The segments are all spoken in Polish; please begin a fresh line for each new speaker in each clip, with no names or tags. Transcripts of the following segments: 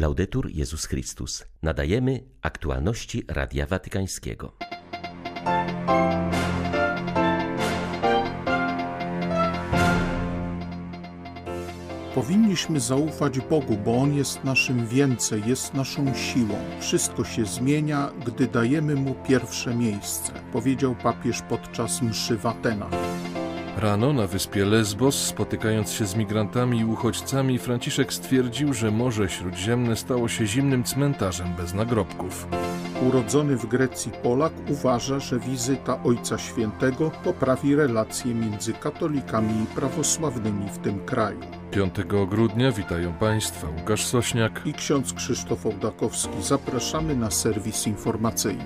Laudetur Jezus Chrystus. Nadajemy aktualności Radia Watykańskiego.
Powinniśmy zaufać Bogu, bo On jest naszym więcej, jest naszą siłą. Wszystko się zmienia, gdy dajemy Mu pierwsze miejsce, powiedział papież podczas mszy w Atenach.
Rano na wyspie Lesbos, spotykając się z migrantami i uchodźcami, Franciszek stwierdził, że Morze Śródziemne stało się zimnym cmentarzem bez nagrobków.
Urodzony w Grecji Polak uważa, że wizyta Ojca Świętego poprawi relacje między katolikami i prawosławnymi w tym kraju.
5 grudnia witają Państwa Łukasz Sośniak
i ksiądz Krzysztof Ołdakowski. Zapraszamy na serwis informacyjny.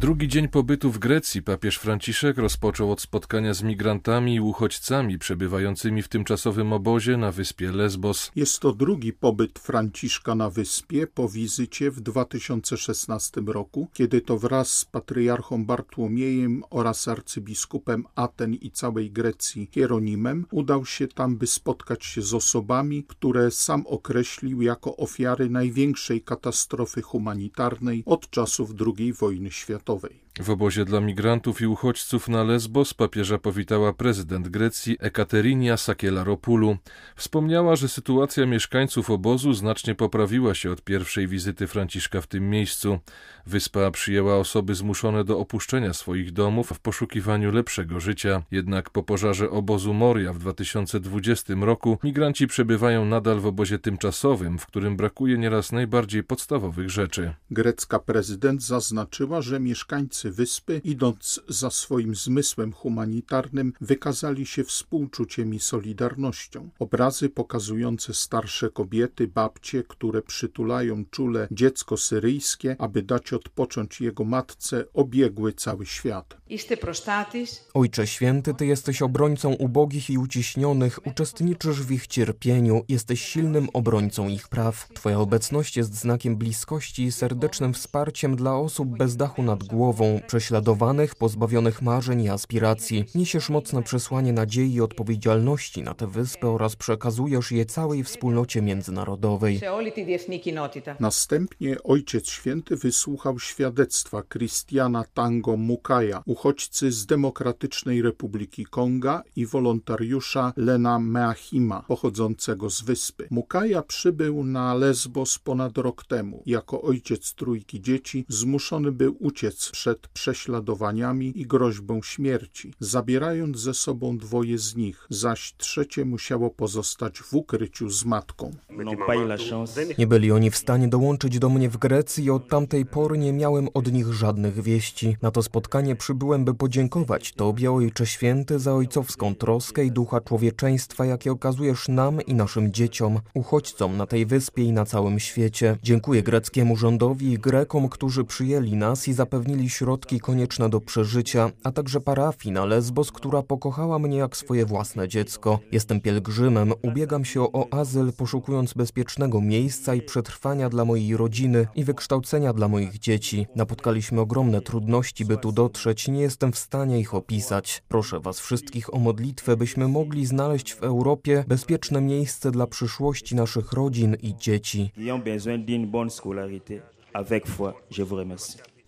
Drugi dzień pobytu w Grecji papież Franciszek rozpoczął od spotkania z migrantami i uchodźcami przebywającymi w tymczasowym obozie na wyspie Lesbos.
Jest to drugi pobyt Franciszka na wyspie po wizycie w 2016 roku, kiedy to wraz z patriarchą Bartłomiejem oraz arcybiskupem Aten i całej Grecji Hieronimem udał się tam, by spotkać się z osobami, które sam określił jako ofiary największej katastrofy humanitarnej od czasów II wojny światowej sportowej.
W obozie dla migrantów i uchodźców na Lesbos papieża powitała prezydent Grecji Ekaterinia Sakielaropoulou. Wspomniała, że sytuacja mieszkańców obozu znacznie poprawiła się od pierwszej wizyty Franciszka w tym miejscu. Wyspa przyjęła osoby zmuszone do opuszczenia swoich domów w poszukiwaniu lepszego życia. Jednak po pożarze obozu Moria w 2020 roku migranci przebywają nadal w obozie tymczasowym, w którym brakuje nieraz najbardziej podstawowych rzeczy.
Grecka prezydent zaznaczyła, że mieszkańcy wyspy, idąc za swoim zmysłem humanitarnym, wykazali się współczuciem i solidarnością. Obrazy pokazujące starsze kobiety, babcie, które przytulają czule dziecko syryjskie, aby dać odpocząć jego matce, obiegły cały świat.
Ojcze Święty, Ty jesteś obrońcą ubogich i uciśnionych, uczestniczysz w ich cierpieniu, jesteś silnym obrońcą ich praw. Twoja obecność jest znakiem bliskości i serdecznym wsparciem dla osób bez dachu nad głową, prześladowanych, pozbawionych marzeń i aspiracji. Niesiesz mocne przesłanie nadziei i odpowiedzialności na tę wyspę oraz przekazujesz je całej wspólnocie międzynarodowej.
Następnie Ojciec Święty wysłuchał świadectwa Christiana Tango Mukaja, uchodźcy z Demokratycznej Republiki Konga i wolontariusza Lena Meachima, pochodzącego z wyspy. Mukaja przybył na Lesbos ponad rok temu. Jako ojciec trójki dzieci zmuszony był uciec przed prześladowaniami i groźbą śmierci, zabierając ze sobą dwoje z nich, zaś trzecie musiało pozostać w ukryciu z matką.
Nie byli oni w stanie dołączyć do mnie w Grecji i od tamtej pory nie miałem od nich żadnych wieści. Na to spotkanie przybyłem, by podziękować Tobie, Ojcze Święty, za ojcowską troskę i ducha człowieczeństwa, jakie okazujesz nam i naszym dzieciom, uchodźcom na tej wyspie i na całym świecie. Dziękuję greckiemu rządowi i Grekom, którzy przyjęli nas i zapewnili środki konieczne do przeżycia, a także parafii na Lesbos, która pokochała mnie jak swoje własne dziecko. Jestem pielgrzymem, ubiegam się o azyl, poszukując bezpiecznego miejsca i przetrwania dla mojej rodziny i wykształcenia dla moich dzieci. Napotkaliśmy ogromne trudności, by tu dotrzeć, nie jestem w stanie ich opisać. Proszę Was wszystkich o modlitwę, byśmy mogli znaleźć w Europie bezpieczne miejsce dla przyszłości naszych rodzin i dzieci.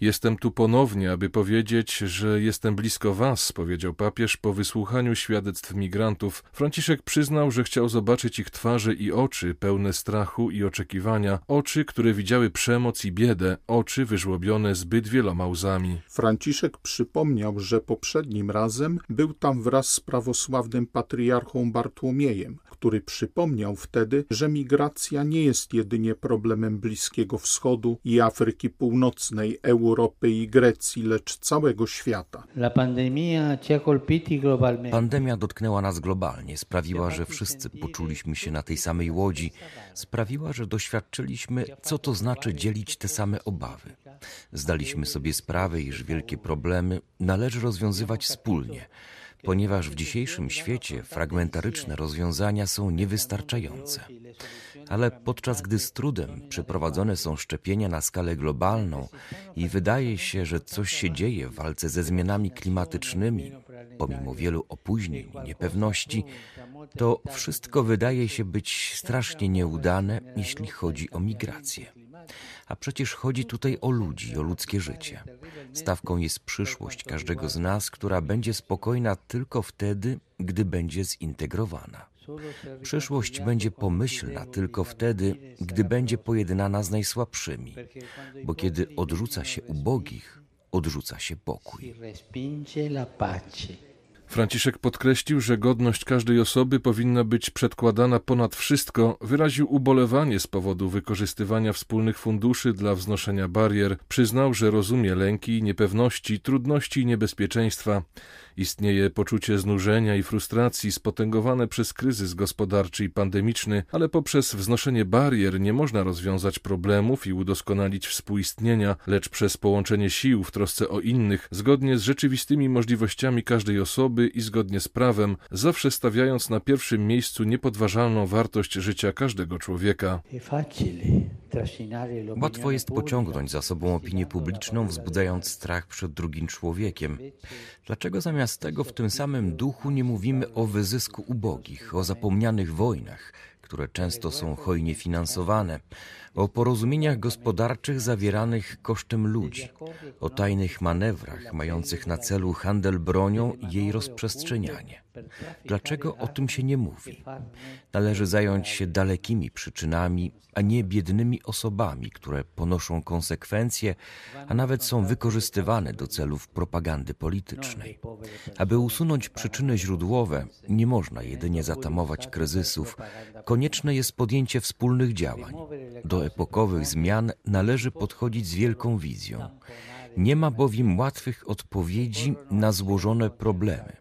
Jestem tu ponownie, aby powiedzieć, że jestem blisko Was, powiedział papież po wysłuchaniu świadectw migrantów. Franciszek przyznał, że chciał zobaczyć ich twarze i oczy pełne strachu i oczekiwania, oczy, które widziały przemoc i biedę, oczy wyżłobione zbyt wieloma łzami.
Franciszek przypomniał, że poprzednim razem był tam wraz z prawosławnym patriarchą Bartłomiejem, który przypomniał wtedy, że migracja nie jest jedynie problemem Bliskiego Wschodu i Afryki Północnej, Europy i Grecji, lecz całego świata.
Pandemia dotknęła nas globalnie, sprawiła, że wszyscy poczuliśmy się na tej samej łodzi, sprawiła, że doświadczyliśmy, co to znaczy dzielić te same obawy. Zdaliśmy sobie sprawę, iż wielkie problemy należy rozwiązywać wspólnie ponieważ w dzisiejszym świecie fragmentaryczne rozwiązania są niewystarczające. Ale podczas gdy z trudem przeprowadzone są szczepienia na skalę globalną i wydaje się, że coś się dzieje w walce ze zmianami klimatycznymi, pomimo wielu opóźnień i niepewności, to wszystko wydaje się być strasznie nieudane, jeśli chodzi o migrację. A przecież chodzi tutaj o ludzi, o ludzkie życie. Stawką jest przyszłość każdego z nas, która będzie spokojna tylko wtedy, gdy będzie zintegrowana. Przyszłość będzie pomyślna tylko wtedy, gdy będzie pojednana z najsłabszymi, bo kiedy odrzuca się ubogich, odrzuca się pokój.
Franciszek podkreślił, że godność każdej osoby powinna być przedkładana ponad wszystko, wyraził ubolewanie z powodu wykorzystywania wspólnych funduszy dla wznoszenia barier, przyznał, że rozumie lęki, niepewności, trudności i niebezpieczeństwa. Istnieje poczucie znużenia i frustracji spotęgowane przez kryzys gospodarczy i pandemiczny, ale poprzez wznoszenie barier nie można rozwiązać problemów i udoskonalić współistnienia, lecz przez połączenie sił w trosce o innych, zgodnie z rzeczywistymi możliwościami każdej osoby i zgodnie z prawem, zawsze stawiając na pierwszym miejscu niepodważalną wartość życia każdego człowieka.
Łatwo jest pociągnąć za sobą opinię publiczną, wzbudzając strach przed drugim człowiekiem. Dlaczego zamiast tego w tym samym duchu nie mówimy o wyzysku ubogich, o zapomnianych wojnach, które często są hojnie finansowane, o porozumieniach gospodarczych zawieranych kosztem ludzi, o tajnych manewrach mających na celu handel bronią i jej rozprzestrzenianie. Dlaczego o tym się nie mówi? Należy zająć się dalekimi przyczynami, a nie biednymi osobami, które ponoszą konsekwencje, a nawet są wykorzystywane do celów propagandy politycznej. Aby usunąć przyczyny źródłowe, nie można jedynie zatamować kryzysów. Konieczne jest podjęcie wspólnych działań. Do epokowych zmian należy podchodzić z wielką wizją. Nie ma bowiem łatwych odpowiedzi na złożone problemy.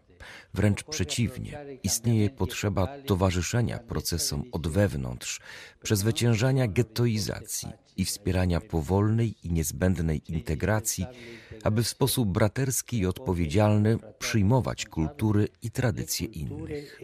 Wręcz przeciwnie, istnieje potrzeba towarzyszenia procesom od wewnątrz, przezwyciężania gettoizacji i wspierania powolnej i niezbędnej integracji, aby w sposób braterski i odpowiedzialny przyjmować kultury i tradycje innych.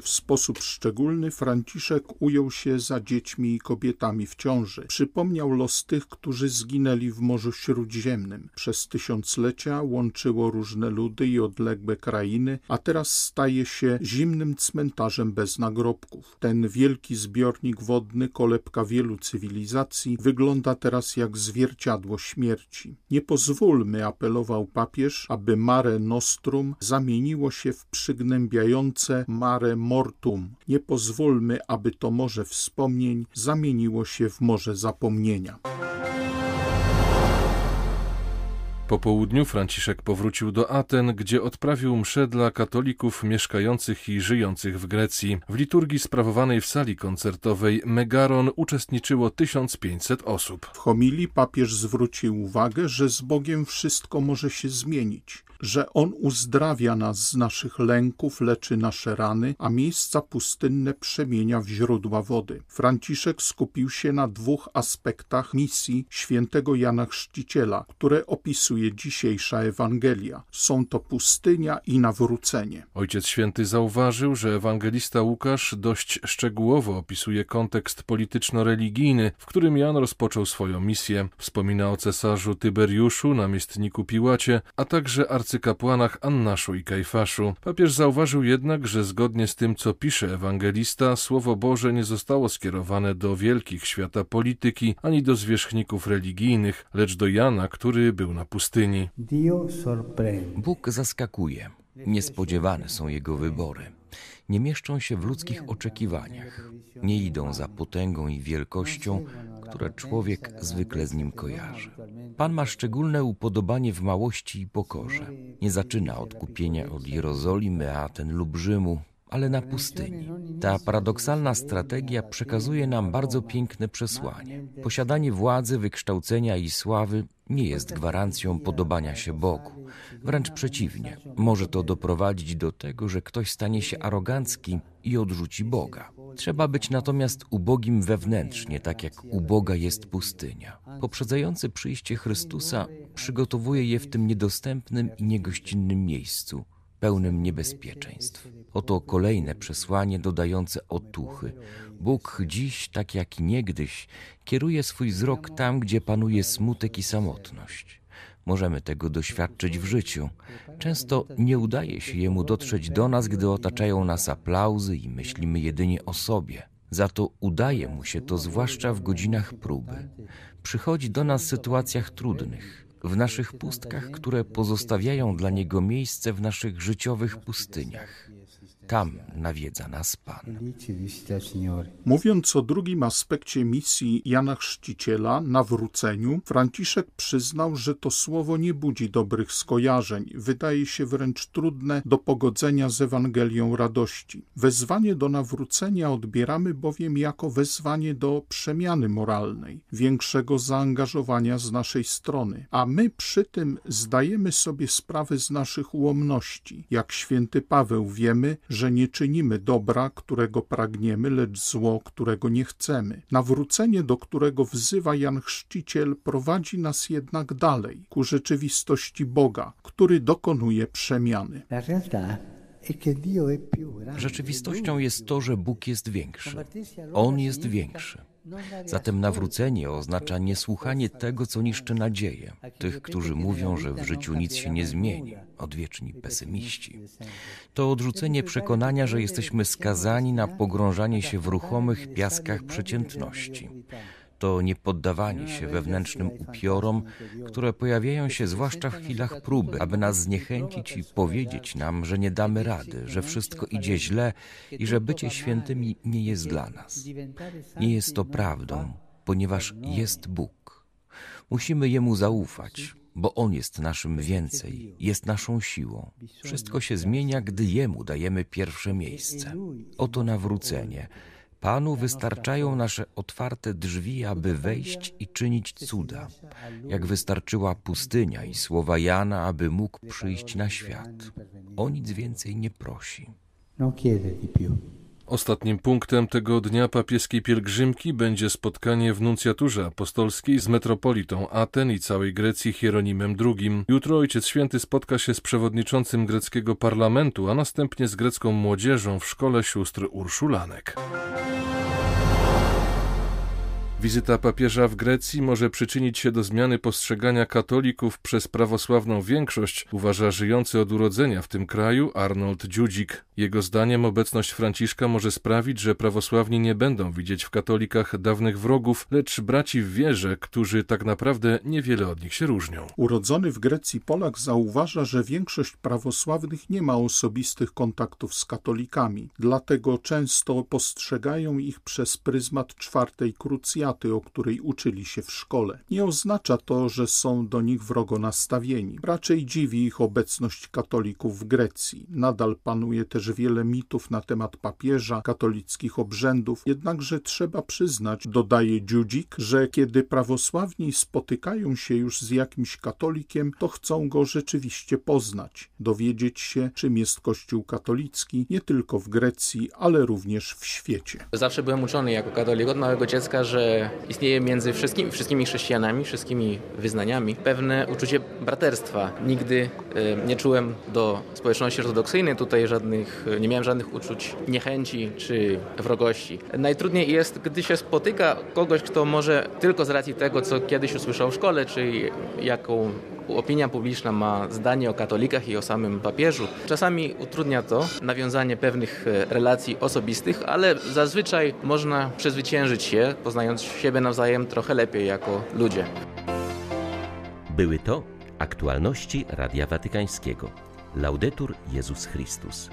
W sposób szczególny Franciszek ujął się za dziećmi i kobietami w ciąży. Przypomniał los tych, którzy zginęli w Morzu Śródziemnym. Przez tysiąclecia łączyło różne ludy i odległe krainy, a teraz staje się zimnym cmentarzem bez nagrobków. Ten wielki zbiornik wodny, kolebka wielu cywilizacji, wygląda teraz jak zwierciadło śmierci. Nie pozwólmy, apelował papież, aby Mare Nostrum zamieniło się w przygnębiające Mare Mortum. Nie pozwólmy, aby to morze wspomnień zamieniło się w morze zapomnienia.
Po południu Franciszek powrócił do Aten, gdzie odprawił mszę dla katolików mieszkających i żyjących w Grecji. W liturgii sprawowanej w sali koncertowej Megaron uczestniczyło 1500 osób.
W homilii papież zwrócił uwagę, że z Bogiem wszystko może się zmienić że On uzdrawia nas z naszych lęków, leczy nasze rany, a miejsca pustynne przemienia w źródła wody. Franciszek skupił się na dwóch aspektach misji świętego Jana Chrzciciela, które opisuje dzisiejsza Ewangelia. Są to pustynia i nawrócenie.
Ojciec Święty zauważył, że ewangelista Łukasz dość szczegółowo opisuje kontekst polityczno-religijny, w którym Jan rozpoczął swoją misję. Wspomina o cesarzu Tyberiuszu, namiestniku Piłacie, a także arcykapłanach Annaszu i Kajfaszu. Papież zauważył jednak, że zgodnie z tym, co pisze ewangelista, Słowo Boże nie zostało skierowane do wielkich świata polityki ani do zwierzchników religijnych, lecz do Jana, który był na pustyni.
Bóg zaskakuje. Niespodziewane są jego wybory. Nie mieszczą się w ludzkich oczekiwaniach. Nie idą za potęgą i wielkością, które człowiek zwykle z nim kojarzy. Pan ma szczególne upodobanie w małości i pokorze. Nie zaczyna od kupienia od Jerozolimy, Aten lub Rzymu, ale na pustyni. Ta paradoksalna strategia przekazuje nam bardzo piękne przesłanie. Posiadanie władzy, wykształcenia i sławy nie jest gwarancją podobania się Bogu. Wręcz przeciwnie, może to doprowadzić do tego, że ktoś stanie się arogancki i odrzuci Boga. Trzeba być natomiast ubogim wewnętrznie, tak jak uboga jest pustynia. Poprzedzające przyjście Chrystusa przygotowuje je w tym niedostępnym i niegościnnym miejscu, pełnym niebezpieczeństw. Oto kolejne przesłanie dodające otuchy. Bóg dziś, tak jak niegdyś, kieruje swój wzrok tam, gdzie panuje smutek i samotność. możemy tego doświadczyć w życiu. Często nie udaje się jemu dotrzeć do nas, gdy otaczają nas aplauzy i myślimy jedynie o sobie. Za to udaje mu się to zwłaszcza w godzinach próby. Przychodzi do nas w sytuacjach trudnych, w naszych pustkach, które pozostawiają dla niego miejsce w naszych życiowych pustyniach. Tam nawiedza nas Pan.
Mówiąc o drugim aspekcie misji Jana Chrzciciela, nawróceniu, Franciszek przyznał, że to słowo nie budzi dobrych skojarzeń, wydaje się wręcz trudne do pogodzenia z Ewangelią radości. Wezwanie do nawrócenia odbieramy bowiem jako wezwanie do przemiany moralnej, większego zaangażowania z naszej strony, a my przy tym zdajemy sobie sprawę z naszych ułomności. Jak święty Paweł wiemy, że nie czynimy dobra, którego pragniemy, lecz zło, którego nie chcemy. Nawrócenie, do którego wzywa Jan Chrzciciel, prowadzi nas jednak dalej, ku rzeczywistości Boga, który dokonuje przemiany.
Rzeczywistością jest to, że Bóg jest większy. On jest większy. Zatem nawrócenie oznacza niesłuchanie tego, co niszczy nadzieję, tych, którzy mówią, że w życiu nic się nie zmieni, odwieczni pesymiści. To odrzucenie przekonania, że jesteśmy skazani na pogrążanie się w ruchomych piaskach przeciętności to niepoddawanie się wewnętrznym upiorom, które pojawiają się zwłaszcza w chwilach próby, aby nas zniechęcić i powiedzieć nam, że nie damy rady, że wszystko idzie źle i że bycie świętymi nie jest dla nas. Nie jest to prawdą, ponieważ jest Bóg. Musimy Jemu zaufać, bo On jest naszym więcej, jest naszą siłą. Wszystko się zmienia, gdy Jemu dajemy pierwsze miejsce. Oto nawrócenie Panu wystarczają nasze otwarte drzwi, aby wejść i czynić cuda, jak wystarczyła pustynia i słowa Jana, aby mógł przyjść na świat. O nic więcej nie prosi.
Ostatnim punktem tego dnia papieskiej pielgrzymki będzie spotkanie w nuncjaturze apostolskiej z metropolitą Aten i całej Grecji Hieronimem II. Jutro Ojciec Święty spotka się z przewodniczącym greckiego parlamentu, a następnie z grecką młodzieżą w szkole sióstr Urszulanek. Wizyta papieża w Grecji może przyczynić się do zmiany postrzegania katolików przez prawosławną większość, uważa żyjący od urodzenia w tym kraju Arnold Dziudzik. Jego zdaniem obecność Franciszka może sprawić, że prawosławni nie będą widzieć w katolikach dawnych wrogów, lecz braci w wierze, którzy tak naprawdę niewiele od nich się różnią.
Urodzony w Grecji Polak zauważa, że większość prawosławnych nie ma osobistych kontaktów z katolikami, dlatego często postrzegają ich przez pryzmat czwartej krucjaty o której uczyli się w szkole. Nie oznacza to, że są do nich wrogo nastawieni. Raczej dziwi ich obecność katolików w Grecji. Nadal panuje też wiele mitów na temat papieża, katolickich obrzędów, jednakże trzeba przyznać, dodaje Dziudzik, że kiedy prawosławni spotykają się już z jakimś katolikiem, to chcą go rzeczywiście poznać, dowiedzieć się, czym jest Kościół katolicki, nie tylko w Grecji, ale również w świecie.
Zawsze byłem uczony jako katolik od małego dziecka, że istnieje między wszystkimi, wszystkimi chrześcijanami, wszystkimi wyznaniami pewne uczucie braterstwa. Nigdy e, nie czułem do społeczności ortodoksyjnej tutaj żadnych, nie miałem żadnych uczuć niechęci czy wrogości. Najtrudniej jest, gdy się spotyka kogoś, kto może tylko z racji tego, co kiedyś usłyszał w szkole, czy jaką opinia publiczna ma zdanie o katolikach i o samym papieżu. Czasami utrudnia to nawiązanie pewnych e, relacji osobistych, ale zazwyczaj można przezwyciężyć się, poznając siebie nawzajem trochę lepiej jako ludzie.
Były to aktualności Radia Watykańskiego. Laudetur Jezus Chrystus.